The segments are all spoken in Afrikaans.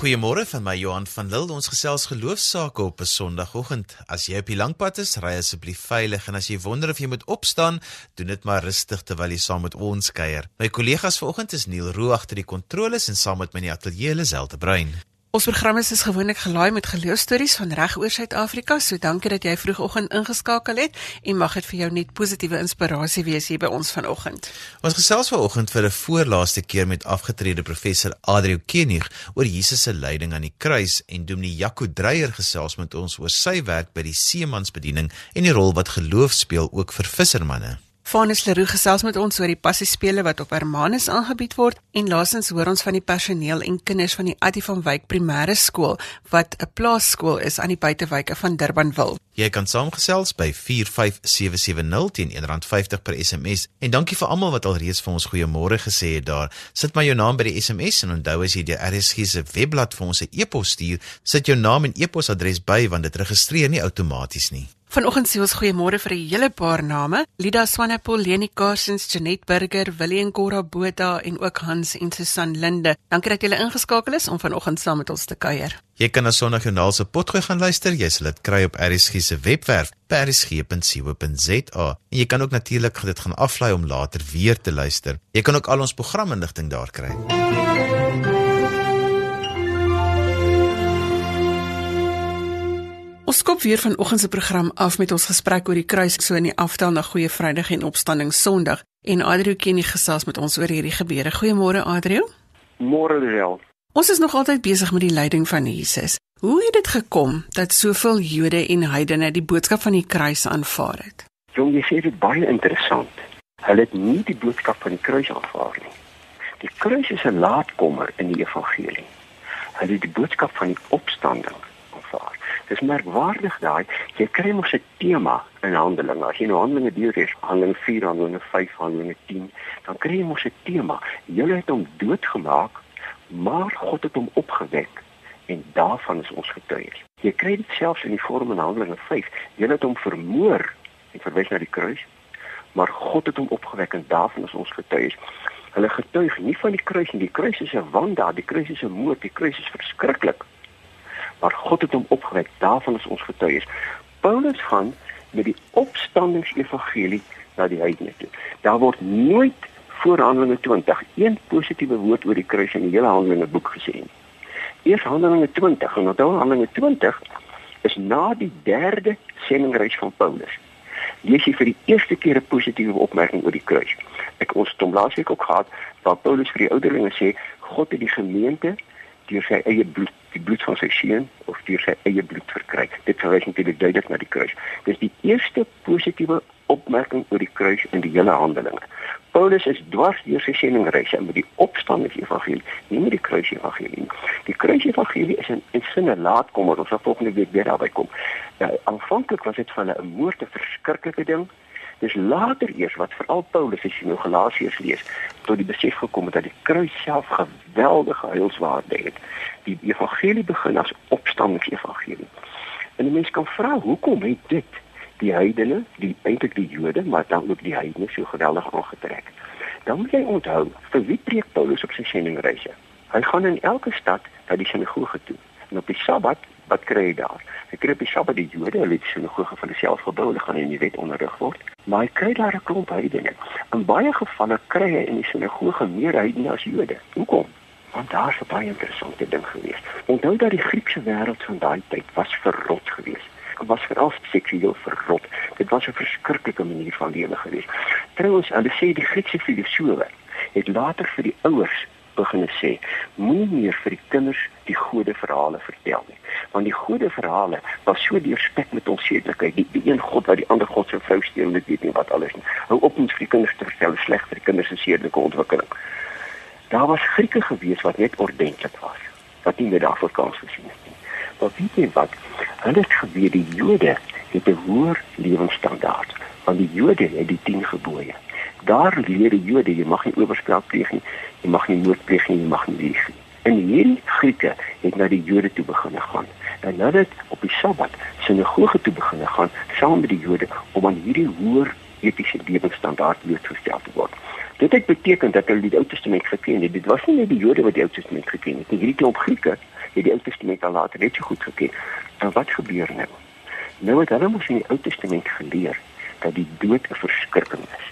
Goeiemôre van my Johan van Lille. Ons gesels geloofsaake op 'n Sondagoggend. As jy op die lankpad is, ry asseblief veilig en as jy wonder of jy moet opstaan, doen dit maar rustig terwyl jy saam met ons kuier. My kollegas vanoggend is Neil Roo agter die kontroles en saam met my in die ateljee Liselde Brein. Ons program is gewoonlik gelaai met geloofstories van reg oor Suid-Afrika. So dankie dat jy vroegoggend ingeskakel het en mag dit vir jou net positiewe inspirasie wees hier by ons vanoggend. Ons gesels vanoggend vir 'n voorlaaste keer met afgetrede professor Adrio Kenig oor Jesus se lyding aan die kruis en Dominee Jaco Dreyer gesels met ons oor sy werk by die seemansbediening en die rol wat geloof speel ook vir vissermanne. Vanus Leroux gesels met ons oor die passiespele wat op Hermanus aangebied word en laasens hoor ons van die personeel en kinders van die Adie van Wyk Primêre Skool wat 'n plaasskool is aan die buitewyke van Durbanville. Jy kan saamgesels by 45770 teen R1.50 per SMS en dankie vir almal wat alreeds vir ons goeiemôre gesê het daar. Sit maar jou naam by die SMS en onthou as jy die RSG se webblad vir ons 'n e-pos stuur, sit jou naam en e-posadres by want dit registreer nie outomaties nie. Vanoggend sê ons goeiemôre vir 'n hele paar name: Lida Swanepoel, Leni Carsons, Janet Burger, Willien Cora Botha en ook Hans en Susan Linde. Dankie dat julle ingeskakel is om vanoggend saam met ons te kuier. Jy kan na Sondagjoernaal se potgooi gaan luister. Jy sal dit kry op RSG se webwerf rsg.co.za. En jy kan ook natuurlik dit gaan aflaai om later weer te luister. Jy kan ook al ons programinligting daar kry. Ons skop weer vanoggend se program af met ons gesprek oor die kruis so in die aftel na Goeie Vrydag en Opstanding Sondag. En Adriel Kenny gesels met ons oor hierdie gebeure. Goeiemôre Adriel. Môre Lisel. Ons is nog altyd besig met die lyding van Jesus. Hoe het dit gekom dat soveel Jode en heidene die boodskap van die kruis aanvaar het? Jong, jy sê dit baie interessant. Hulle het nie die boodskap van die kruis aanvaar nie. Die kruis is 'n laatkomer in die evangelie. Hulle het die boodskap van die opstanding aanvaar. Dis merkwaardig daai jy kry mos 'n tema in Handelinge. As jy nou Handelinge deurlees, Handelinge 4, Handelinge 5, Handelinge 10, dan kry jy mos 'n tema. Julle het hom doodgemaak, maar God het hom opgewek en daarvan is ons getuies. Jy kry dit selfs in die vorm in Handelinge 5. Julle het hom vermoor en verwys na die kruis, maar God het hom opgewek en daarvan is ons getuies. Hulle getuig nie van die kruis nie. Die kruis is 'n wanda, die kruis is 'n moord, die kruis is verskriklik maar God het hom opgewek. Daarvan is ons getuies. Paulus gaan met die opstandingsevangelie na die heidene toe. Daar word nooit voor Handelinge 20 een positiewe woord oor die kruis in die hele Handelinge boek gesê nie. Eers Handelinge 20 en dan Handelinge 20 is na die derde sendingreis van Paulus. Lees jy vir die eerste keer 'n positiewe opmerking oor die kruis. Ek ons het hom laasweek ook gehad waar Paulus vir die ouderlinge sê God het die gemeente deur sy eie bloed, die bloed van sy seun of deur sy eie bloed verkry. Dit verwys natuurlik duidelik na die kruis. Dis die eerste positiewe opmerking oor die kruis in die hele Handelinge. Paulus is dwars deur sy sendingreise met die opstandingsevangelie, nie met die kruisevangelie nie. Die kruisevangelie is 'n in sinne laatkomer, ons sal volgende week weer daarby kom. Nou, aanvanklik was dit van 'n moorde verskriklike ding. Dis later eers wat veral Paulus as jy nou Galasiërs lees, tot die besef gekom het dat die kruis self geweldige heilswaarde het. Die evangelie begin as opstandingsevangelie. En 'n mens kan vra, hoekom het dit die heidene, die eintlik die Jode, maar dan ook die heidene so geweldig aangetrek? Dan moet jy onthou, vir wie preek Paulus op sy sendingreise? Hy gaan in elke stad na die sinagoge toe. En op die Sabbat, wat kry hy daar? Hy kry op die Sabbat die Jode, hulle het sinagoge hulle self gebou, hulle gaan in die wet onderrig word maar hy kry daar 'n klomp heidene. In baie gevalle kry hy in die sinagoge meer heidene as Jode. Hoekom? Want daar is 'n baie interessante ding gewees. Onthou dat die Griekse wêreld van daai tyd was verrot geweest. Dit was veral seksueel verrot. Dit was 'n verskriklike manier van lewe geweest. Trouwens, hulle sê die Griekse filosowe het later vir die ouers begin sê moenie meer vir die kinders die gode verhale vertel nie want die gode verhale was so deurspek met onsedelikheid die, die een god wat die ander god se vrou steel dit weet nie wat alles nie. Hou op om vir die kinders te vertel sleg vir die kinders se sedelike ontwikkeling. Daar was Grieke gewees wat net ordentlik was wat nie meer daarvoor kans gesien het nie. Maar weet jy wat? Hulle het geweet die Jode het 'n hoër lewensstandaard want die Jode het die 10 gebooie. Daar leer die Jode jy mag nie oorspel pleeg nie jy mag nie moord pleeg nie jy mag nie lieg nie en hierdie Grieke het na die Jode toe begin gaan en hulle het op die Sabbat sinagoge toe begin gaan saam met die Jode om aan hierdie hoër etiese lewensstandaard blootgestel te word dit het beteken dat hulle die Ou Testament geken het dit was nie net die Jode wat die Ou Testament geken het nie hierdie klomp Grieke het die Ou Testament al later net so goed geken. En wat gebeur nou? Nou het hulle mos in die Ou Testament geleer dat die dood 'n verskrikking is.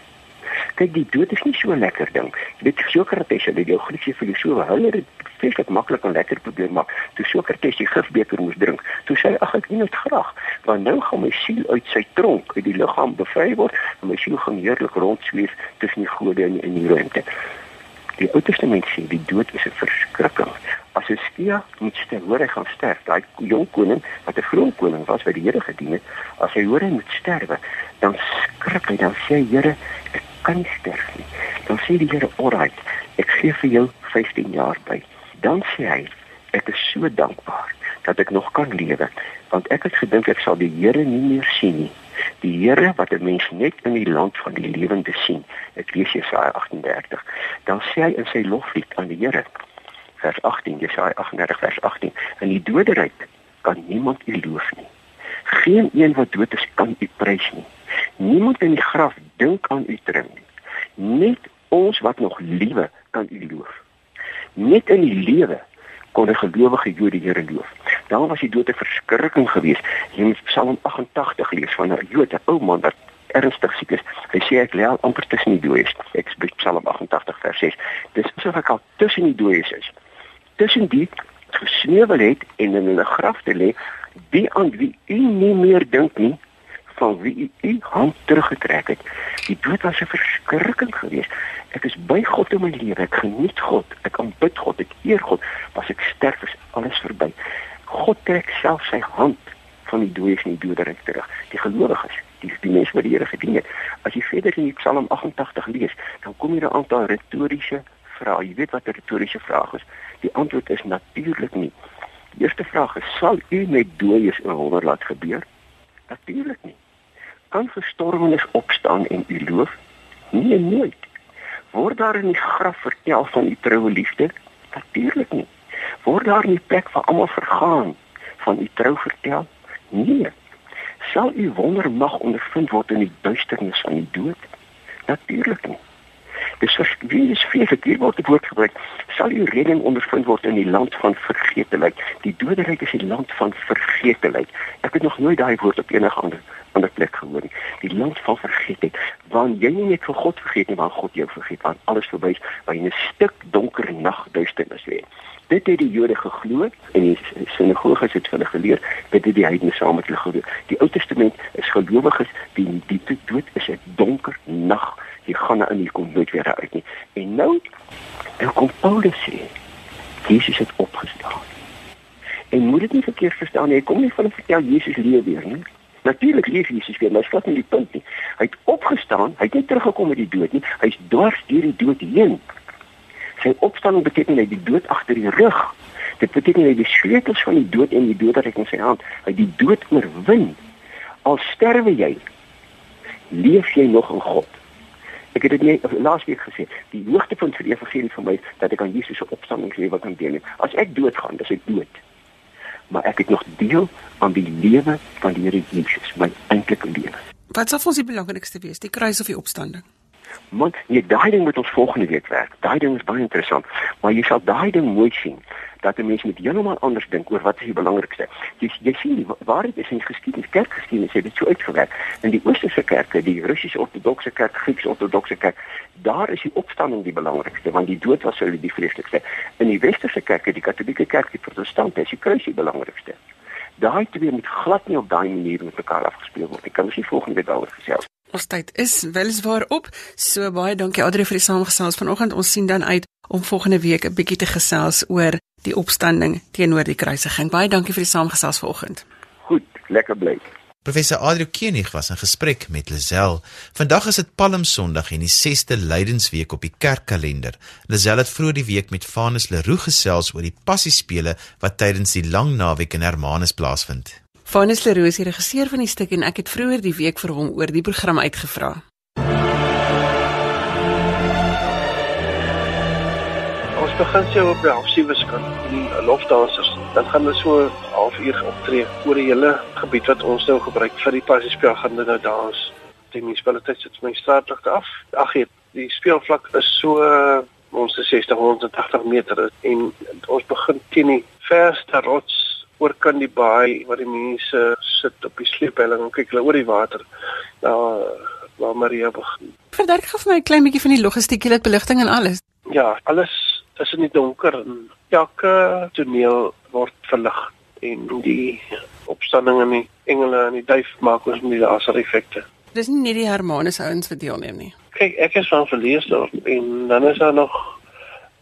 Kyk, die dood is nie so 'n lekker ding. Dit Sokrates, die Griekse filosoof, hulle het vreeslik maklik en lekker probeer maak. Toe Sokrates die gifbeker moes drink, toe sê hy ag ek doen dit graag, want nou gaan my siel uit sy tronk, uit die liggaam bevry word en my siel gaan heerlik rondsweef tussen die gode in in die ruimte. Die Ou Testament sê die dood is 'n verskrikking. As Hosea moet sterf, hoor hy gaan sterf. Daai jong koning wat 'n vroom koning was wat die Here gedien het, as hy hoor hy moet sterwe, dan skrik hy dan sê hy Here, ek kan nie sterf nie. Dan sê die Here, "Alright, ek gee vir jou 15 jaar by." Dan sê hy, "Ek is so dankbaar dat ek nog kan lewe, want ek het gedink ek sal die Here nie meer sien nie." Die Here wat 'n mens net in die land van die lewende sien. Ek lees Jesaja 38. Dan sê hy in sy loflied aan die Here, vers 18, Jesaja 38 vers 18, in die doderyk kan niemand u loof nie. Geen een wat dood is kan u prys nie. Niemand in die graf dink aan u terug nie. Net ons wat nog lewe kan u loof. Net in die lewe kon 'n gelowige Jood die Here loof. Dan was die dood 'n verskrikking geweest. Jy moet Psalm 88 lees van 'n Jood, 'n ou man wat ernstig siek is. Hy sê ek lê al amper tussen die dooies. Ek spreek Psalm 88 vers 6. Dis asof ek al tussen die dooies is. Tussen die gesneuwel het en in 'n graf te lê, die aan wie u nie meer dink nie van wie u u hand teruggetrek het. Die dood was 'n verskrikking geweest. Ek is by God in my lewe. Ek geniet God. Ek aanbid God. Ek eer God. As ek sterf is alles verby. God trek self sy hand van die dooies en die doderyk terug. Die gelowiges, die die mense wat die Here gedien het. As jy verder in Psalm 88 lees, dan kom jy 'n aantal retoriese vrae. Jy weet wat 'n retoriese vraag is. Die antwoord is natuurlik nie. Die eerste vraag is: Sal u met dooies in wonder laat gebeur? Natuurlik nie. Kan gestorwenes opstaan en u loof? Nee, nooit. Word daar in die graf vertel van u troue liefde? Natuurlik nie. Word daar in die plek waar almal vergaan van u trou vertel? Nee. Sal u wondermag ondervind word in die duisternis van die dood? Natuurlik nie. Dis vir wie is vreeslik hier word woord gebruik. Sal u redding ondervind word in die land van vergetelikheid? Die doderyk is die land van vergetelikheid. Ek het nog nooit daai woord op enige ander ander plek gehoor nie. Die land van vergeetheid. Want jy nie net vir God vergeet nie, maar God jou vergeet. Want alles verby is, waar jy 'n stuk donker nag duisternis lê. Dit het die Jode geglo en die sinagoges het hulle geleer, dit het die heidene saam met hulle geglo. Die Ou Testament is gelowiges, die die dood is 'n donker nag. Jy gaan nou in, jy kom nooit weer uit nie. En nou, dan kom Paulus sê, Jesus het opgestaan. En moet dit nie verkeerd verstaan nie. Hy kom nie van vertel Jesus leef weer nie. Natuurlik leef Jesus weer, maar is nie die punt nie. Hy het opgestaan, hy het nie teruggekom uit die dood nie. Hy's dwars deur die dood heen. Sy opstanding beteken hy die dood agter die rug. Dit beteken hy die sleutels van die dood en die doderyk in sy hand. Hy die dood oorwin. Al sterwe jy, leef jy nog in God. Ek het dit nie laasweek gesê. Die hoogtepunt vir die evangelie vir my is dat ek aan Jesus se opstandingslewe kan deelneem. As ek doodgaan, dan is ek dood. Maar ek het nog deel aan die lewe van die Here Jesus, my eintlike lewe. Wat sal vir ons die belangrikste wees, die kruis of die opstanding? Want jy daai ding moet ons volgende week werk. Daai ding is baie interessant, maar jy sal daai ding mooi sien dat 'n mens met heeltemal anders dink oor wat is die belangrikste. Jy jy sien die waarheid is in geskiedenis, kerkgeskiedenis het dit so uitgewerk. In die Oosterse kerke, die Russiese Ortodokse Kerk, Griekse Ortodokse Kerk, daar is die opstanding die belangrikste want die dood was hulle die vreeslikste. In die Westerse kerke, die Katolieke Kerk, die Protestante, is die kruis die belangrikste. Daai twee moet glad nie op daai manier met mekaar afgespeel word. Ek kan nie volgende week daaroor gesels. Ons tyd is weliswaar op. So baie dankie Adri vir die saamgesels vanoggend. Ons sien dan uit om volgende week 'n bietjie te gesels oor die opstanding teenoor die kruisiging. Baie dankie vir die saamgesels vanoggend. Goed, lekker bly. Professor Adrio Kenig was in gesprek met Lazel. Vandag is dit Palm Sondag en die 6de Lydensweek op die kerkkalender. Lazel het vroeër die week met Vanus Leroux gesels oor die passiespele wat tydens die lang naweek in Hermanus plaasvind. Vanus Leroux is die regisseur van die stuk en ek het vroeër die week vir hom oor die program uitgevra. Begin sy op die half-sewe in die lofdansers. Dan gaan hulle so halfuur optree oor die hele gebied wat ons nou gebruik vir die passiespel gaan hulle nou dans. Die munisipaliteit sit my straatligte af. Ag nee, die speelvlak is so ons is 60 180 meter en ons begin teen die verste rots oor kan die baai waar die mense sit op die sleephelling en kyk hulle oor die water. Daar waar Maria begin. Verduidelik gou vir my 'n klein bietjie van die logistiek, het beligting en alles. Ja, alles is in die donker en elke toneel word verlig en die opstanding en die engele en die duif maak ons met die laser effekte. Dis nie net die Hermanus ouens wat deelneem nie. Kyk, ek is van Verleesdorp en dan is daar nog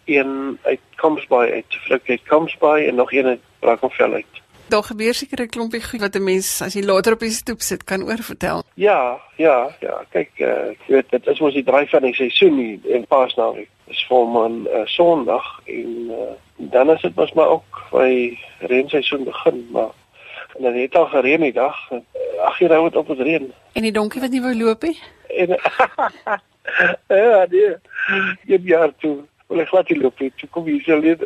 een uit Kamsbaai uit Flik uit Kamsbaai en nog een uit Brackenfell uit. Daar gebeur seker 'n klompie goed wat 'n mens as jy later op die stoep sit kan oorvertel. Ja, ja, ja. Kyk, uh, ek weet dit is mos die draai van die seisoen hier in Paasnaweek. Dis volmaan uh, Sondag en uh, dan is dit mos maar ook by reenseisoen begin, maar en dan het al gereën die dag. Ag, jy nou het op het reën. En die donkie wat nie wou loop nie. En ja, nee. Jy jaar toe. Wil ek glad nie loop nie. Toe kom jy sal net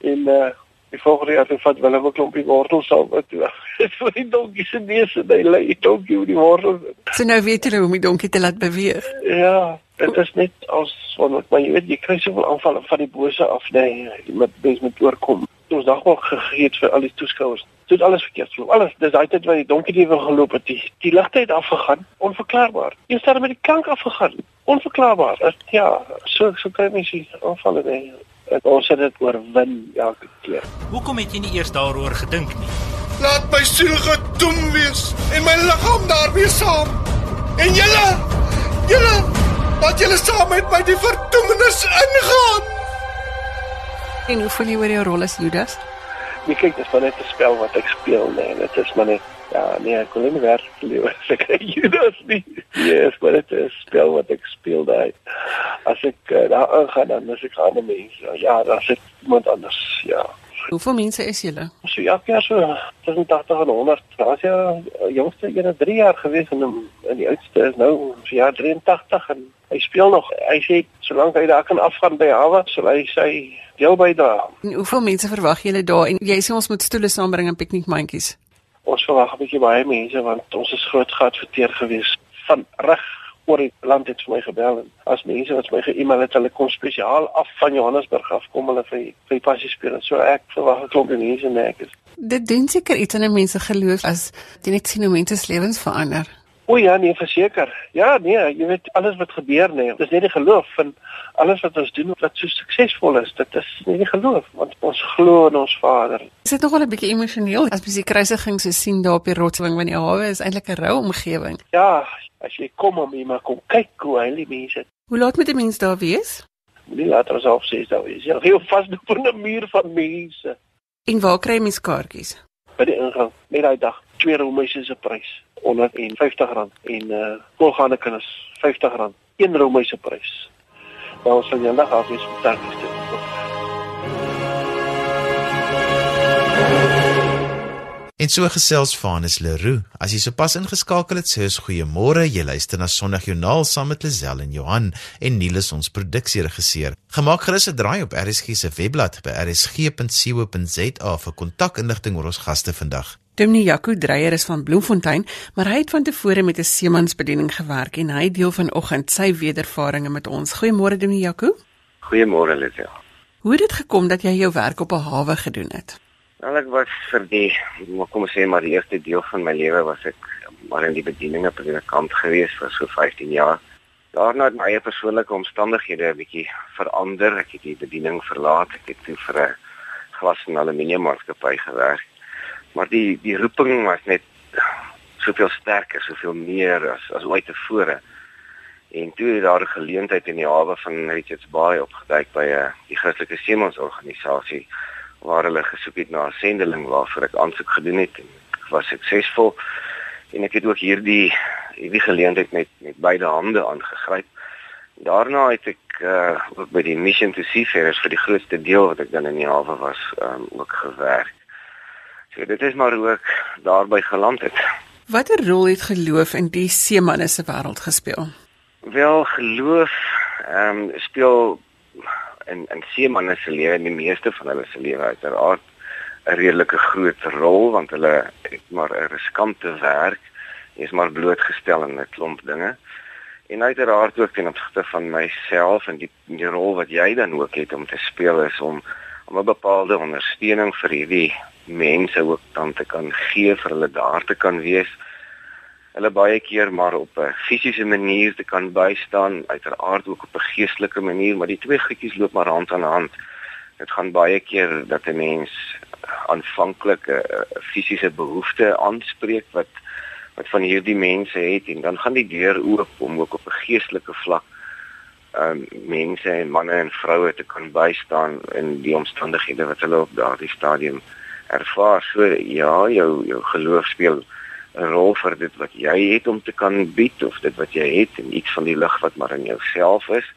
en uh die volgende jaar het vat wel 'n klompie wortels saam met toe. Dit vir die donkie se neus en hy lê die donkie oor die wortels. So nou weet jy hoe om die donkie te laat beweeg. Ja, dit is net as wonderlik, maar jy weet jy kry soveel aanvalle van die bose af, nee, met mens met oorkom. Ons dag wel gegee vir al die toeskouers. Dit alles verkeerd so. Alles, dis daai tyd wat die donkie die wil geloop het, die, die ligte het afgegaan, onverklaarbaar. Jy staan met die klank afgegaan, onverklaarbaar. Ja, so so kry mens die aanvalle nee. En ons dit oorwin elke keer. Hoekom het jy nie eers daaroor gedink nie? Laat my siel gedoem wees en my liggaam daarmee saam. En julle, julle, laat julle saam met my die verdoemenis ingaan. En hoe voel jy oor jou rol as Judas? Nee, kyk, dis maar net 'n spel wat ek speel, nee. Dit is maar net ja, nee, ek kon nie meer lewe as ek Judas nie. Ja, yes, maar dit is spel wat ek speel daai. As ek uh, daar ingaan dan is ek ander mense. Ja, dan sit iemand anders, ja. Hoeveel mense is julle? So ja, keer so tussen 80 en 100. Daar's ja jongste een 3 jaar gewees en en die oudste is nou so jaar 83 en hy speel nog. Hy sê solank hy daar kan afgaan by hawe, sal hy sy deel bydra. En hoeveel mense verwag julle daar? En jy sê ons moet stoele saambring en piknikmandjies. Ons verwag 'n bietjie baie mense want ons is groot geadverteer gewees van reg oor die land het vir my gebel en as mense wat my ge-email het, hulle kom spesiaal af van Johannesburg af kom hulle vir vir die passie speel. So ek verwag 'n klomp mense en ek is Dit doen seker iets in mense geloof as jy net sien hoe mense se lewens verander. O ja, nee, verseker. Ja, nee, jy weet alles wat gebeur nee, dis net die geloof van alles wat ons doen wat so suksesvol is. Dit is nie geloof want ons glo in ons Vader. Is dit nogal 'n bietjie emosioneel as jy die kruisiging so sien daar op die rotswing want die hawe is eintlik 'n rou omgewing. Ja, as jy kom om hier maar kom kyk hoe hy die mense. Hoe laat moet die mense daar wees? Nie later as half 6 daar wees. Ja, heel vasloop in 'n muur van mense. En waar kry mens kaartjies? By die ingang. Net daai dag, twee roomhuise se prys, R150 en uh volgaande kinders R50. Een roomhuis se prys. Nou sal jy net af wees met kaartjies. En so gesels Vanus Leroux. As jy sopas ingeskakel het, sê ons goeiemôre. Jy luister na Sondagjoernaal saam met Lisel en Johan en Niels ons produksieregisseur. Gemaak gerus 'n draai op RSG se webblad by rsg.co.za vir kontakinligting oor ons gaste vandag. Dominee Jaco Dreyer is van Bloemfontein, maar hy het van tevore met 'n seemansbediening gewerk en hy deel vanoggend sy wedervarings met ons. Goeiemôre Dominee Jaco. Goeiemôre Lisel. Hoe het dit gekom dat jy jou werk op 'n hawe gedoen het? Wel ek was vir die kom ons sê maar die eerste deel van my lewe was ek maar in die bediening op 'n kant gewees vir so 15 jaar. Daarna het my eie persoonlike omstandighede 'n bietjie verander. Ek het die bediening verlaat. Ek het toe vir 'n glas en aluminium maatskappy gewerk. Maar die die roeping was net soveel sterker, soveel meer as as ooit tevore. En toe het daar 'n geleentheid in die hawe van Richards Bay opgeduik by 'n die Christelike Seemansorganisasie waar hulle gesoek het na 'n sendeling waarvoor ek aansoek gedoen het en ek was suksesvol en ek het ook hierdie hierdie geleentheid met met beide hande aangegryp. Daarna het ek uh, ook by die Mission to Seafarers vir die grootste deel wat ek dan in die hawe was um, ook gewerk. So dit is maar hoe ek daarby geland het. Watter rol het geloof in die seemanne se wêreld gespeel? Wel geloof ehm um, speel in in seemanne se lewe en die meeste van hulle se lewe uiteraard 'n redelike groot rol want hulle het maar 'n riskante werk. Is maar blootgestel aan 'n klomp dinge. En uiteraard ook ten opsigte van myself en die, die rol wat jy dan ook het om te speel is om om 'n bepaalde ondersteuning vir hierdie mense ook dan te kan gee vir hulle daar te kan wees. Hulle baie keer maar op 'n fisiese manier te kan bystaan, uiteraard ook op 'n geestelike manier, maar die twee goedjies loop maar hand aan hand. Dit gaan baie keer dat 'n mens aanvanklik 'n fisiese behoefte aanspreek wat wat van hierdie mense het en dan gaan die deur oop om ook op 'n geestelike vlak um mense en manne en vroue te kan bystaan in die omstandighede wat hulle op daardie stadium ervaar. So ja, jou jou geloof speel 'n rol vir dit wat jy het om te kan bied of dit wat jy het en iets van die lig wat maar in jouself is.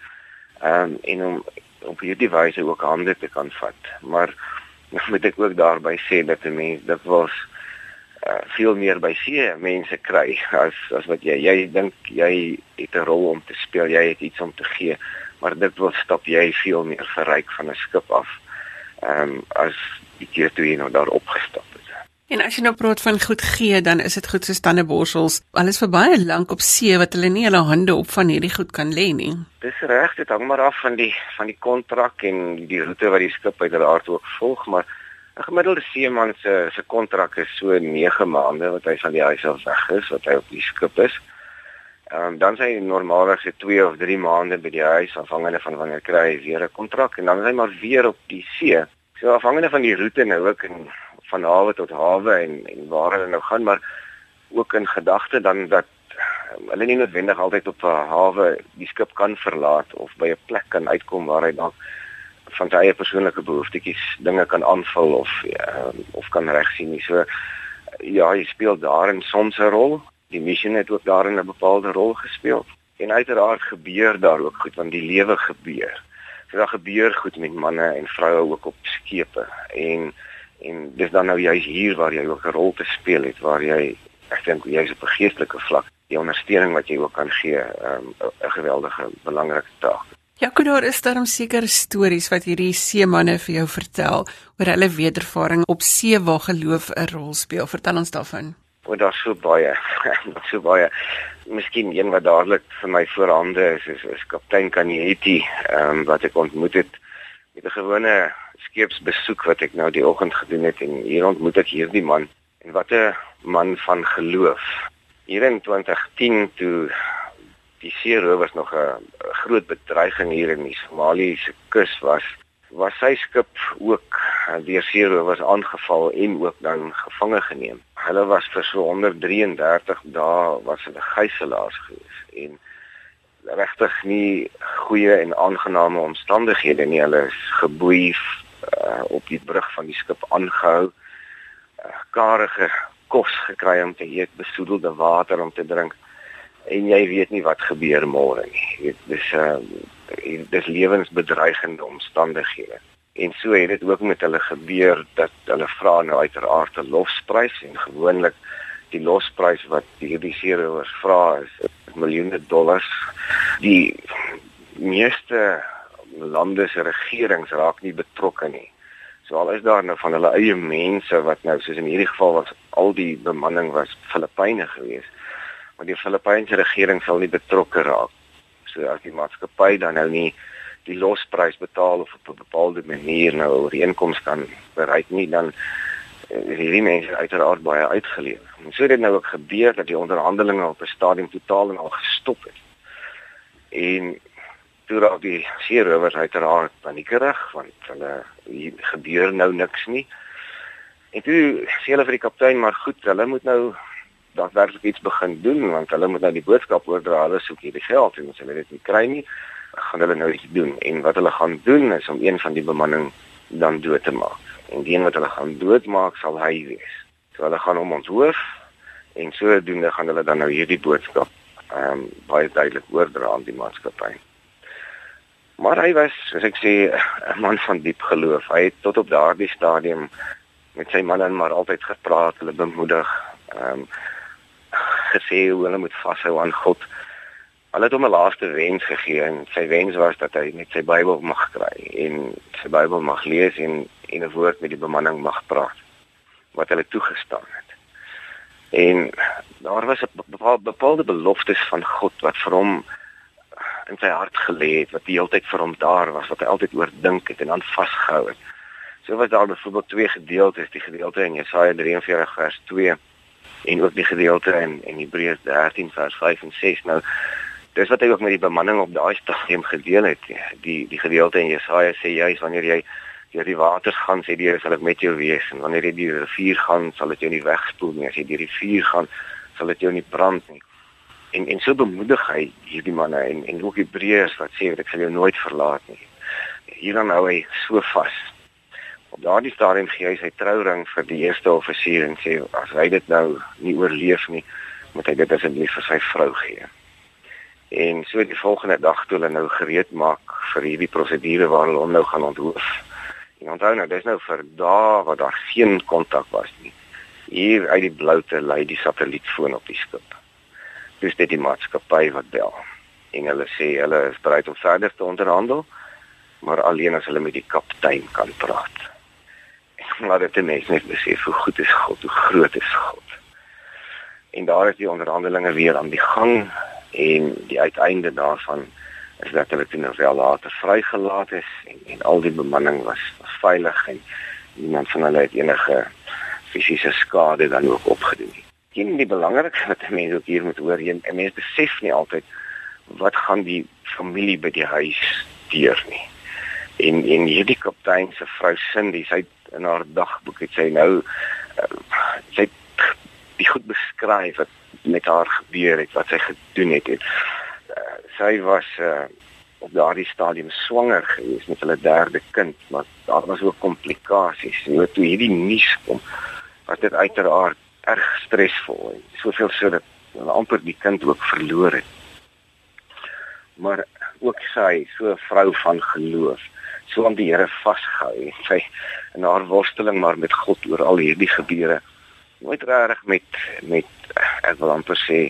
Um en om op hierdie wyse ook hande te kan vat. Maar moet ek ook daarby sê dat 'n mens dit was uh, veel meer by see mense kry as as wat jy jy dink jy het 'n rol om te speel, jy het iets om te gee, maar dit wil stap jy veel meer verryk van 'n skip af. Ehm um, as die keer toe jy nou daar opgestap het. En as jy nou praat van goed gee, dan is dit goed so tandeborsels. Alles vir baie lank op see wat hulle nie hulle hande op van hierdie goed kan lê nie. Dis reg, dit hang maar af van die van die kontrak en die roete wat die skip uiteraard ook volg, maar 'n gemiddelde seeman se se kontrak is so 9 maande wat hy van die huis af weg is, wat hy op die skip is. Ehm um, dan sy normaalweg se 2 of 3 maande by die huis afhangende van wanneer kry hy weer 'n kontrak en dan is hy maar weer op die see. So afhangende van die roete nou ook en van hawe tot hawe en en waar hulle nou gaan, maar ook in gedagte dan dat um, hulle nie noodwendig altyd op 'n hawe die skip kan verlaat of by 'n plek kan uitkom waar hy dalk van sy eie persoonlike behoeftetjies dinge kan aanvul of uh, of kan regsien nie. So ja, hy speel daarin soms 'n rol. Die missie het ook daarin 'n bepaalde rol gespeel. En uiteraard gebeur daar ook goed want die lewe gebeur. So daar gebeur goed met manne en vroue ook op skepe en en dis dan nou juist hier waar jy ook 'n rol te speel het waar jy ek dink jy's op 'n geestelike vlak die ondersteuning wat jy ook kan gee um, 'n geweldige belangrike taak. Ja, daar is daar 'n sekere stories wat hierdie seemanne vir jou vertel oor hulle wedervaring op see waar geloof 'n rol speel. Vertel ons daarvan. O, daar's so baie. So baie. Miskien een wat dadelik vir my voorhande is, is, is kaptein Kanieti, ehm um, wat ek ontmoet het met 'n gewone skeepsbesoek wat ek nou die oggend gedoen het en hier ontmoet ek hierdie man en wat 'n man van geloof. Hier in 2010 toe die seerowers nog 'n groot bedreiging hier in die Somaliese kus was, was sy skip ook deur seerowers aangeval en ook dan gevange geneem. Hulle was vir so 133 dae was hulle gijslaers gewees en regtig nie goeie en aangename omstandighede nie. Hulle is geboei uh, op die brug van die skip aangehou. Uh, karige kos gekry om te eet, besoedelde water om te drink en jy weet nie wat gebeur môre nie. Jy weet dis uh dis lewensbedreigende omstandighede. En so het dit ook met hulle gebeur dat hulle vra nou uiteraard 'n losprys en gewoonlik die losprys wat hierdie seerowers vra is miljoene dollars. Die meeste lande se regerings raak nie betrokke nie. So al is daar nou van hulle eie mense wat nou soos in hierdie geval was al die bemanning was Filippyne geweest maar die Filippynse regering sal nie betrokke raak. So as die maatskappy dan nou nie die losprys betaal of op 'n bepaalde manier nou 'n ooreenkoms kan bereik nie, dan is hierdie mense uiteraard baie uitgeleef. En so dit nou ook gebeur dat die onderhandelinge op 'n stadium totaal en al gestop het. En toe raak die seerowers uiteraard paniekerig want hulle gebeur nou niks nie. En toe sê hulle vir die kaptein maar goed, hulle moet nou daadwerklik iets begin doen want hulle moet nou die boodskap oordra hulle soek hierdie geld en as hulle dit nie kry nie gaan hulle nou iets doen. En wat hulle gaan doen is om een van die bemanning dan dood te maak. En die een wat hulle gaan doodmaak sal hy wees. So hulle gaan hom onthoof en sodoende gaan hulle dan nou hierdie boodskap ehm um, baie duidelik oordra aan die maatskappy. Maar hy was as ek sê 'n man van diep geloof. Hy het tot op daardie stadium met sy manne maar altyd gepraat hulle bemoedig ehm um, gesê hoe hulle moet vashou aan God. Hulle het hom 'n laaste wens gegee en sy wens was dat hy net sy Bybel mag kry en sy Bybel mag lees en en 'n woord met die bemanning mag praat wat hulle toegestaan het. En daar was 'n bepaalde beloftes van God wat vir hom in sy hart gelê het, wat die hele tyd vir hom daar was, wat hy altyd oor dink het en aan vasgehou het. So was daar byvoorbeeld twee gedeeltes, die gedeelte in Jesaja 43 vers 2 en ook die gedeelte in in Hebreërs 13 vers 5 en 6. Nou dis wat hy ook met die bemanning op daai stadium gedeel het. Die die gedeelte in Jesaja sê juis wanneer jy deur die waters gaan, sê die Here sal met jou wees en wanneer jy deur die rivier gaan, sal dit jou nie wegspoel nie. As jy deur die vuur gaan, sal dit jou nie brand nie. En en so bemoedig hy hierdie manne en en ook Hebreërs wat sê ek sal jou nooit verlaat nie. Hier dan hou hy so vas. Op daardie stadium gee hy sy trouring vir die eerste offisier en sê as hy dit nou nie oorleef nie, moet hy dit asseblief vir sy vrou gee. En so die volgende dag toe hulle nou gereed maak vir hierdie prosedure waar hulle hom nou gaan onthoof. En onthou nou, dis nou vir dae wat daar geen kontak was nie. Hier uit die bloute lei die satellietfoon op die skip. Dis dit die maatskappy wat bel. En hulle sê hulle is bereid om verder te onderhandel, maar alleen as hulle met die kaptein kan praat. Laat dit net net besef hoe goed is God, hoe groot is God. En daar is die onderhandelinge weer aan die gang en die uiteinde daarvan is dat hulle toe nou wel later vrygelaat is en en al die bemanning was, was veilig en niemand van hulle het enige fisiese skade dan ook opgedoen nie. Een die belangrikste wat mense ook hier moet hoor, jy mense besef nie altyd wat gaan die familie by die huis deur nie. En en hierdie kaptein se vrou Cindy, sy in haar dagboek het sy nou uh, sy die goed beskryf wat met haar gebeur het, wat sy gedoen het. het. Uh, sy was uh, op daardie stadium swanger gewees met hulle derde kind, maar daar was ook komplikasies. En toe hierdie nuus kom, was dit uiteraard erg stresvol en soveel so dat hulle amper die kind ook verloor het. Maar ook sy, so 'n vrou van geloof, so aan die Here vasgehou, sy in haar worsteling maar met God oor al hierdie gebeure nooit reg met met ek wil amper sê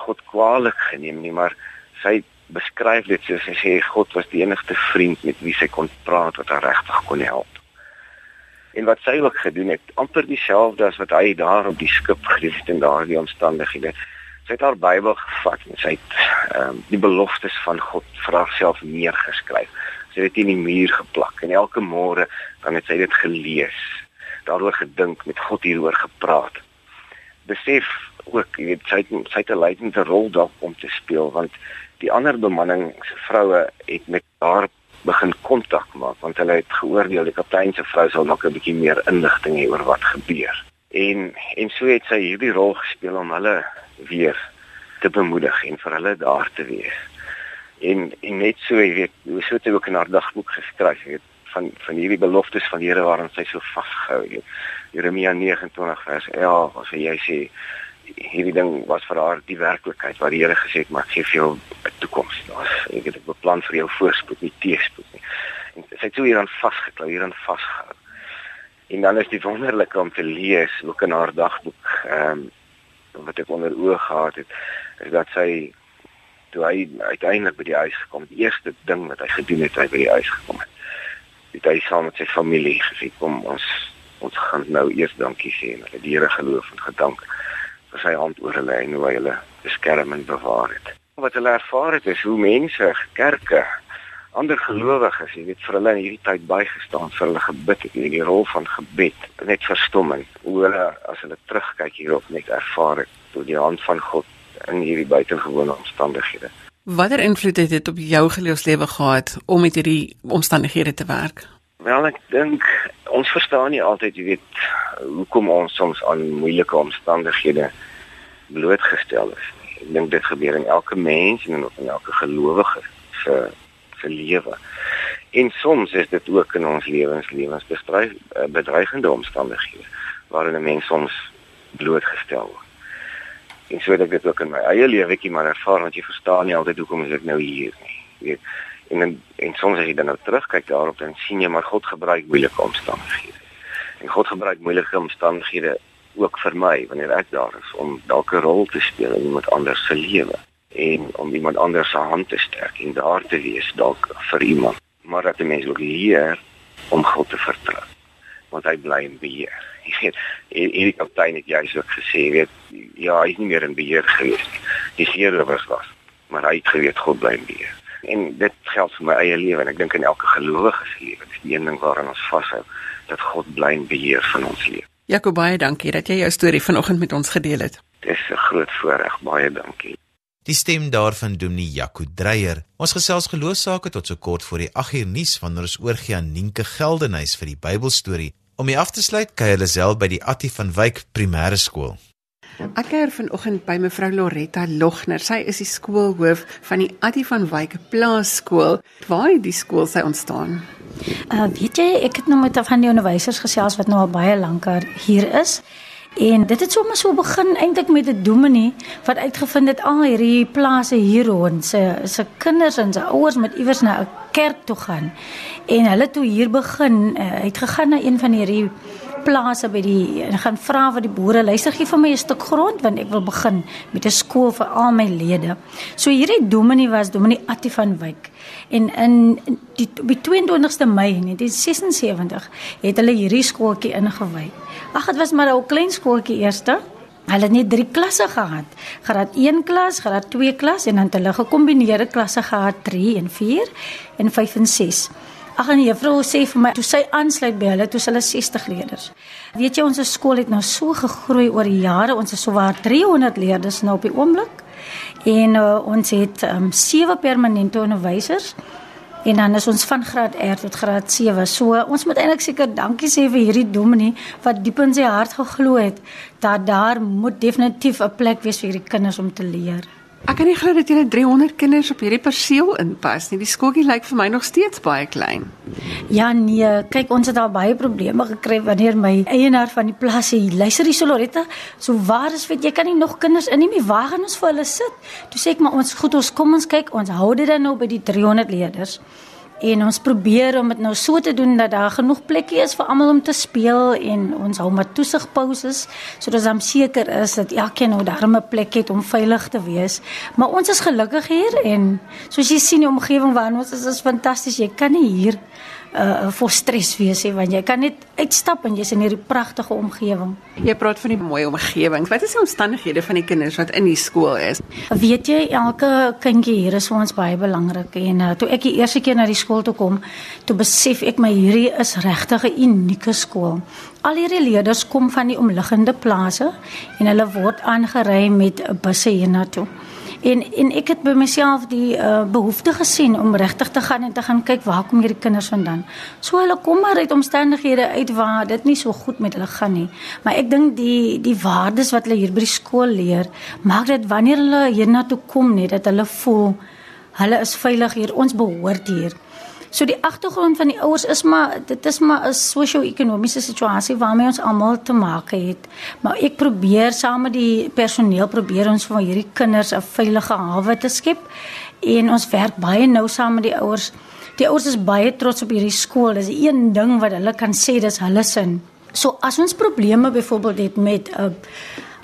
God kwaliek geneem nie, maar sy beskryf dit soos sy sê God was die enigste vriend met wie sy kon praat wat haar regtig kon help. En wat sy ook gedoen het, amper dieselfde as wat hy daar op die skip gedoen het in daardie omstandighede. Sy het haar Bybel gevat en sy het ehm um, die beloftes van God vir haarself neergeskryf. Sy het dit in die muur geplak en elke môre dan het sy dit gelees, daaroor gedink, met God hieroor gepraat. Besef ook, jy weet, sy het, sy het 'n leidende rol dalk om te speel want die ander bemanning se vroue het met haar begin kontak maak want hulle het geoordeel die kaptein se vrou sal nog 'n bietjie meer inligting hê oor wat gebeur. En en so het sy hierdie rol gespeel om hulle weer te bemoedig en vir hulle daar te wees. En en net so, jy weet, so het ook in haar dagboek geskryf, jy weet, van van hierdie beloftes van Here waaraan sy so vasgehou het. Jeremia 29 vers 11, as hy sê hierdie ding was vir haar die werklikheid wat die Here gesê het maar ek gee vir jou 'n toekoms. Daar's ek het 'n beplan vir jou voorspoed, nie teëspoed nie. En sy het so hieraan vasgeklou, hieraan vasgehou. En dan is dit wonderlik om te lees ook in haar dagboek, ehm um, wat ek onder oë gehad het, is dat sy toe hy uiteindelik by die huis gekom, die eerste ding wat hy gedoen het, hy by die huis gekom het. Het hy saam met sy familie gesê kom ons ons gaan nou eers dankie sê en hulle die Here geloof en gedank vir sy hand oor hulle en hoe hy hulle beskerm en bewaar het. Wat hulle ervaar het is hoe mense, kerke, ander gelowiges, jy weet vir hulle in hierdie tyd bygestaan, vir hulle gebid het in die rol van gebed, net verstomming. Hoe hulle as hulle terugkyk hierop net ervaar het toe die hand van God in hierdie buitengewone omstandighede. Watter invloed het dit op jou geloofslewe gehad om met hierdie omstandighede te werk? Wel ek dink ons verstaan nie altyd jy weet hoekom ons soms aan moeilike omstandighede blootgestel is. Ek dink dit gebeur in elke mens en in elke gelowige se se lewe. En soms is dit ook in ons lewens lewens eh, bedreigende omstandighede waarin 'n mens soms blootgestel word. En so dat ek dit ook in my eie lewetjie maar ervaar want jy verstaan nie altyd hoekom is ek nou hier nie. Jy weet en en, en soms as jy dan nou terugkyk daarop dan sien jy maar God gebruik moeilike omstandighede. En God gebruik moeilike omstandighede ook vir my wanneer ek daar is om dalk 'n rol te speel in iemand anders se lewe en om iemand anders se hand te sterk en daar te wees dalk vir iemand. Maar dat die mens ook leer om God te vertrou. Want hy bly in beheer Hier hierdie kaptein het juist ook gesê, weet ja, hy is nie meer in beheer gewees nie. Dis hierowers was, maar hy het geweet God bly in beheer. En dit geld vir my eie lewe en ek dink in elke gelowige se lewe. Dis die een ding waaraan ons vashou, dat God bly in beheer van ons lewe. Jakob baie dankie dat jy jou storie vanoggend met ons gedeel het. Dis 'n groot voorreg, baie dankie. Die stem daarvan Dominee Jaco Dreyer. Ons gesels geloofsaake tot so kort voor die 8uur nuus wanneer ons oorgie aan Nienke Geldenhuys vir die Bybelstorie. Om hier af te sluit, kuier hulle self by die Attie van Wyk Primêre Skool. Ek kuier vanoggend by mevrou Loretta Logner. Sy is die skoolhoof van die Attie van Wyk Plaasskool. Waar het die skool sy ontstaan? Uh weet jy, ek het nou met een van die onderwysers gesels wat nou al baie lankar hier is. En dit het sommer so begin eintlik met 'n dominee wat uitgevind het al hierdie plase hier rond se se kinders en se ouers moet iewers na 'n kerk toe gaan. En hulle toe hier begin, uh, het gegaan na een van hierdie plase by die en gaan vra wat die boere luister gee vir my 'n stuk grond want ek wil begin met 'n skool vir al my lede. So hierdie dominee was dominee Attie van Wyk. En in die op die 22ste Mei 1976 het hulle hierdie skooltjie ingewy. Ag dit was maar 'n klein skooltjie eerste. Hulle het net 3 klasse gehad. Graad 1 klas, graad 2 klas en dan het hulle gekombineerde klasse gehad 3 en 4 en 5 en 6. Ag en juffrou sê vir my toe sy aansluit by hulle, toe hulle 60 leerders. Weet jy ons skool het nou so gegroei oor die jare. Ons is sowaar 300 leerders nou op die oomblik. En uh, ons het um, sewe permanente onderwysers en dan is ons van graad R tot graad 7. So ons moet eintlik seker dankie sê vir hierdie dominee wat diep in sy hart geglo het dat daar moet definitief 'n plek wees vir hierdie kinders om te leer. Ek kan nie glo dat jy 300 kinders op hierdie perseel inpas nie. Die skooltjie lyk vir my nog steeds baie klein. Ja nee, kyk ons het al baie probleme gekry wanneer my eienaar van die plaas sê, "Luister hier Soloretta, so waar is weet jy kan nie nog kinders inneem nie. Waar gaan ons vir hulle sit?" Toe sê ek, "Maar ons goed, ons kom ons kyk, ons hou dit dan nou by die 300 leerders." En ons probeer om dit nou so te doen dat daar genoeg plekkie is vir almal om te speel en ons hou maar toesigpauses sodat ons seker is dat elkeen nou daar 'n plek het om veilig te wees. Maar ons is gelukkig hier en soos jy sien die omgewing waarin ons is is fantasties. Jy kan nie hier uh vir stres wees nie want jy kan net uitstap en jy's in hierdie pragtige omgewing. Jy praat van die mooi omgewing. Wat is die omstandighede van die kinders wat in die skool is? Weet jy, elke kindjie hier is vir ons baie belangrik en uh, toe ek die eerste keer na die skool toe kom, toe besef ek my hierdie is regtig 'n unieke skool. Al hierdie leerders kom van die omliggende plase en hulle word aangery met busse hiernatoe. En en ek het by myself die uh, behoefte gesien om regtig te gaan en te gaan kyk waar kom hierdie kinders vandaan. So hulle kom maar uit omstandighede uit waar dit nie so goed met hulle gaan nie. Maar ek dink die die waardes wat hulle hier by die skool leer, maak dit wanneer hulle hiernatoe kom net dat hulle voel hulle is veilig hier, ons behoort hier. So die agtergrond van die ouers is maar dit is maar 'n sosio-ekonomiese situasie waarmee ons almal te maak het. Maar ek probeer saam met die personeel probeer ons vir hierdie kinders 'n veilige hawe te skep en ons werk baie nou saam met die ouers. Die ouers is baie trots op hierdie skool. Dis een ding wat hulle kan sê dis hulle sin. So as ons probleme byvoorbeeld het met 'n uh,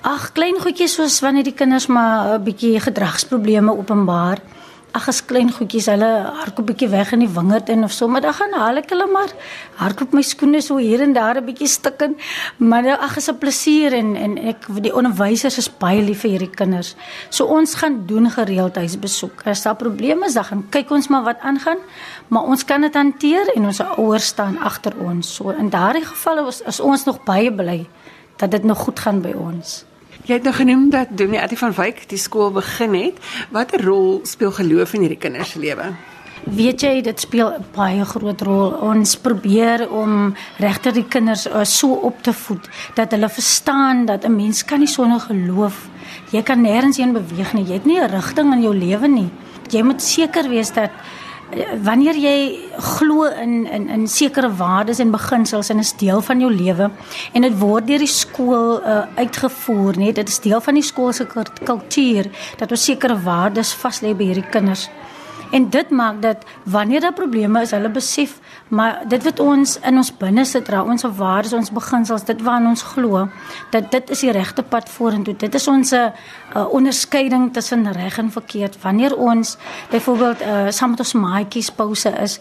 ag klein goedjies soos wanneer die kinders maar 'n bietjie gedragsprobleme openbaar ag as klein goedjies hulle hardloop bietjie weg in die wingerd en of so maar dan gaan haal ek hulle maar. Hardloop my skoene so hier en daar 'n bietjie stikken maar nou, ag is 'n plesier en en ek die onderwysers is baie lief vir hierdie kinders. So ons gaan doen gereeld huisbesoek. As daar probleme is dan gaan kyk ons maar wat aangaan maar ons kan dit hanteer en ons ouers staan agter ons. So in daardie gevalle is, is ons nog baie bly dat dit nog goed gaan by ons Jy het nou genoem dat Dominee Attie van Wyk die skool begin het. Watter rol speel geloof in hierdie kinders se lewe? Weet jy, dit speel 'n baie groot rol. Ons probeer om regter die kinders uh, so op te voed dat hulle verstaan dat 'n mens kan nie sonder geloof. Jy kan nêrens heen beweeg nie. Jy het nie 'n rigting in jou lewe nie. Jy moet seker wees dat wanneer jy glo in in in sekere waardes en beginsels en is deel van jou lewe en dit word deur die skool uh, uitgevoer net dit is deel van die skool se kultuur dat ons sekere waardes vas lê by hierdie kinders En dit maak dat wanneer daar probleme is, hulle besef, maar dit wat ons in ons binne sit, dra ons waardes, ons beginsels, dit waaraan ons glo, dat dit is die regte pad vorentoe. Dit is ons 'n uh, onderskeiding tussen reg en verkeerd. Wanneer ons byvoorbeeld uh, saam met ons maatjies pouse is,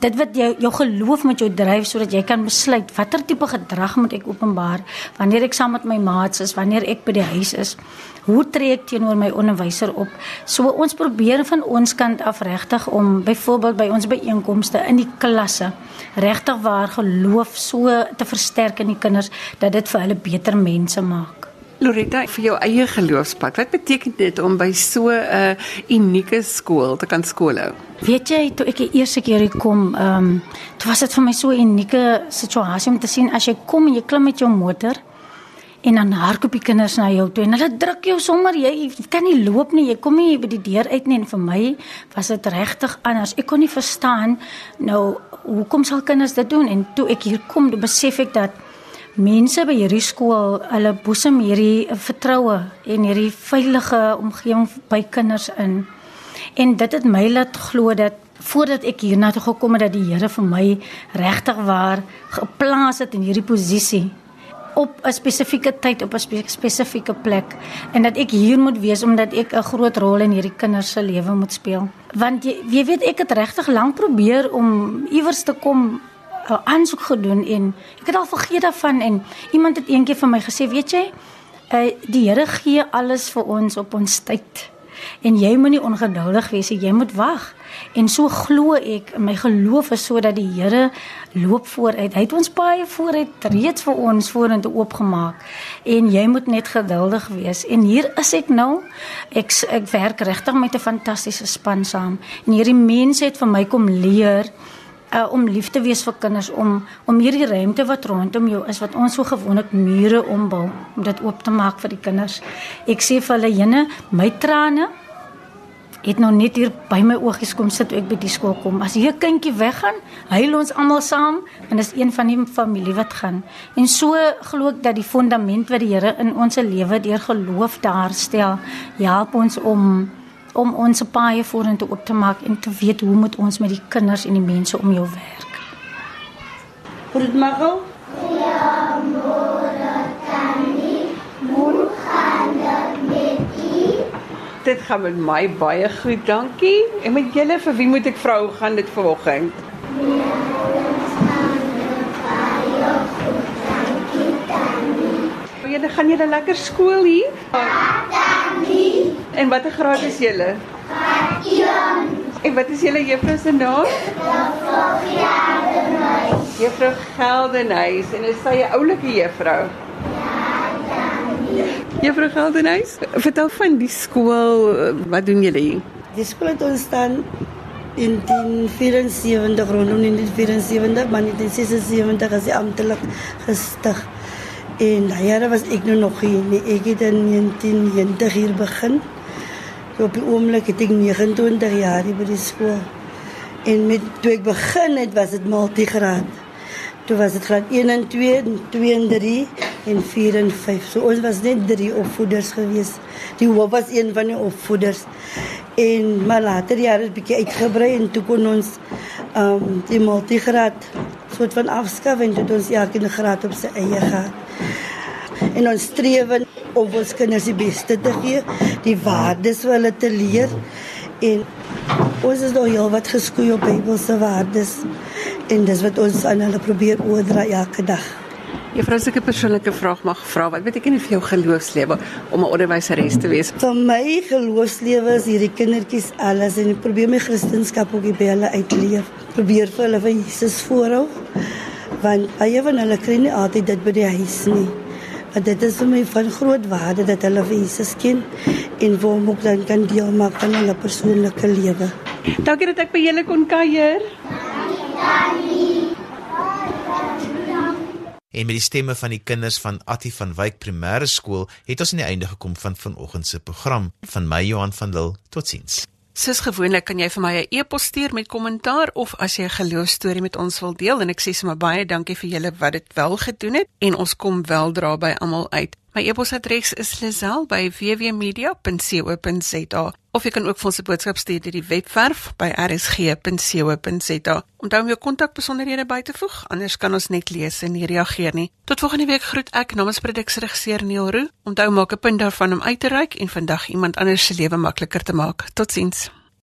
dit wat jou jou geloof met jou dryf sodat jy kan besluit watter tipe gedrag moet ek openbaar wanneer ek saam met my maats is, wanneer ek by die huis is. Hoe tree ek teenoor my onderwyser op? So ons probeer van ons kant af regtig om byvoorbeeld by ons byeenkomste in die klasse regtig waar geloof so te versterk in die kinders dat dit vir hulle beter mense maak. Loretta, vir jou eie geloofspad, wat beteken dit om by so 'n unieke skool te kan skoolhou? Weet jy, toe ek die eerste keer hier kom, ehm, um, toe was dit vir my so 'n unieke situasie om te sien as jy kom en jy klim met jou motor en dan hardloop die kinders na jou toe en hulle druk jou sommer jy kan nie loop nie jy kom nie by die deur uit nie en vir my was dit regtig anders. Ek kon nie verstaan nou hoekom sal kinders dit doen? En toe ek hier kom besef ek dat mense by hierdie skool, hulle boesem hierdie vertroue en hierdie veilige omgewing by kinders in. En dit het my laat glo dat voordat ek hiernatoe gekom het dat die Here vir my regtig waar geplaas het in hierdie posisie op 'n spesifieke tyd op 'n spesifieke plek en dat ek hier moet wees omdat ek 'n groot rol in hierdie kinders se lewe moet speel. Want jy, jy weet ek het regtig lank probeer om iewers te kom 'n aansoek gedoen en ek het al vergeet daarvan en iemand het eendag vir my gesê, weet jy, uh, die Here gee alles vir ons op ons tyd. En jy moenie ongeduldig wees jy moet wag. En so glo ek, my geloof is sodat die Here loop vooruit. Hy het ons baie vooruit reeds vir ons vorentoe oopgemaak. En jy moet net geduldig wees. En hier is ek nou. Ek ek werk regtig met 'n fantastiese span saam. En hierdie mense het vir my kom leer uh, om lief te wees vir kinders om om hierdie ruimte wat rondom jou is wat ons so gewoonlik mure ombou om dit oop te maak vir die kinders. Ek sê vir hulle jene, my trane het nou net hier by my oogies kom sit ek by die skool kom. As hier 'n kindjie weggaan, huil ons almal saam en dis een van die familie wat gaan. En so glo ek dat die fondament wat die Here in ons lewe deur geloof daar stel, help ons om om ons paie vorentoe op te maak en te weet hoe moet ons met die kinders en die mense om jou werk. Goeiemôre. Ja, môre kan nie. Môre gaan dit met u. Dit gaan met my baie goed, dankie. En met julle vir wie moet ek vra hoe gaan dit vanoggend? Julle gaan julle lekker skool hier? Ja, dankie. En watter graad is julle? Graad 1. En wat is julle juffrou se naam? Juffrou Geldenhuis. Juffrou Geldenhuis en is sy 'n oulike juffrou? Juffrou Geldenhuis, vertel van die skool, wat doen julle hier? Die skool het ontstaan in 1974 rondom 1974, maar in 1976 is hy amptelik gestig. En daai jare was ek nou nog hier, nie. ek het in 1990 hier begin. Op die oomblik het ek 29 jaar by die skool. En met toe ek begin het, was dit multigraad. Toe was dit graad 1 en 2, en 2 en 3 en 4 en 5. So ons was net drie opvoeders gewees. Die hoof was een van die opvoeders. En maar later jare het bietjie uitgebrei en toe kon ons ehm um, die multigraad soort van afskaf en dit ons elke graad op sy eie gehad en ons streef om ons kinders die beste te gee, die waardes vir hulle te leer en ons is nog heel wat geskoei op Bybelse waardes en dis wat ons aan hulle probeer oordra elke dag. Juffrou, as ek 'n persoonlike vraag mag vra, wat beteken dit vir jou geloofslewe om 'n onderwyseres te wees? Vir my geloofslewe is hierdie kindertjies alles en ek probeer my kristendom ook by hulle uitleef. Probeer vir hulle van Jesus voorhou want baie van hulle kry nie altyd dit by die huis nie. Want dit is vir my van groot waarde dat hulle Jesus ken en vir hom ook dan kan deel maak van hulle persoonlike lewe. Dankie dat ek by julle kon kuier. En met die stemme van die kinders van Attie van Wyk Primêre Skool het ons aan die einde gekom van vanoggend se program van my Johan van Lille. Totsiens. Soos gewoonlik kan jy vir my 'n e-pos stuur met kommentaar of as jy 'n geloostorie met ons wil deel en ek sê sommer baie dankie vir julle wat dit wel gedoen het en ons kom wel dra by almal uit. My e-posadres is lazel@wwmedia.co.za of jy kan ook vir ons 'n boodskap stuur deur die webwerf by rsg.co.za. Onthou om jou kontakbesonderhede by te voeg, anders kan ons net lees en nie reageer nie. Tot volgende week groet ek namens produksieregisseur Neil Roo. Onthou maak 'n punt daarvan om uit te reik en vandag iemand anders se lewe makliker te maak. Totsiens.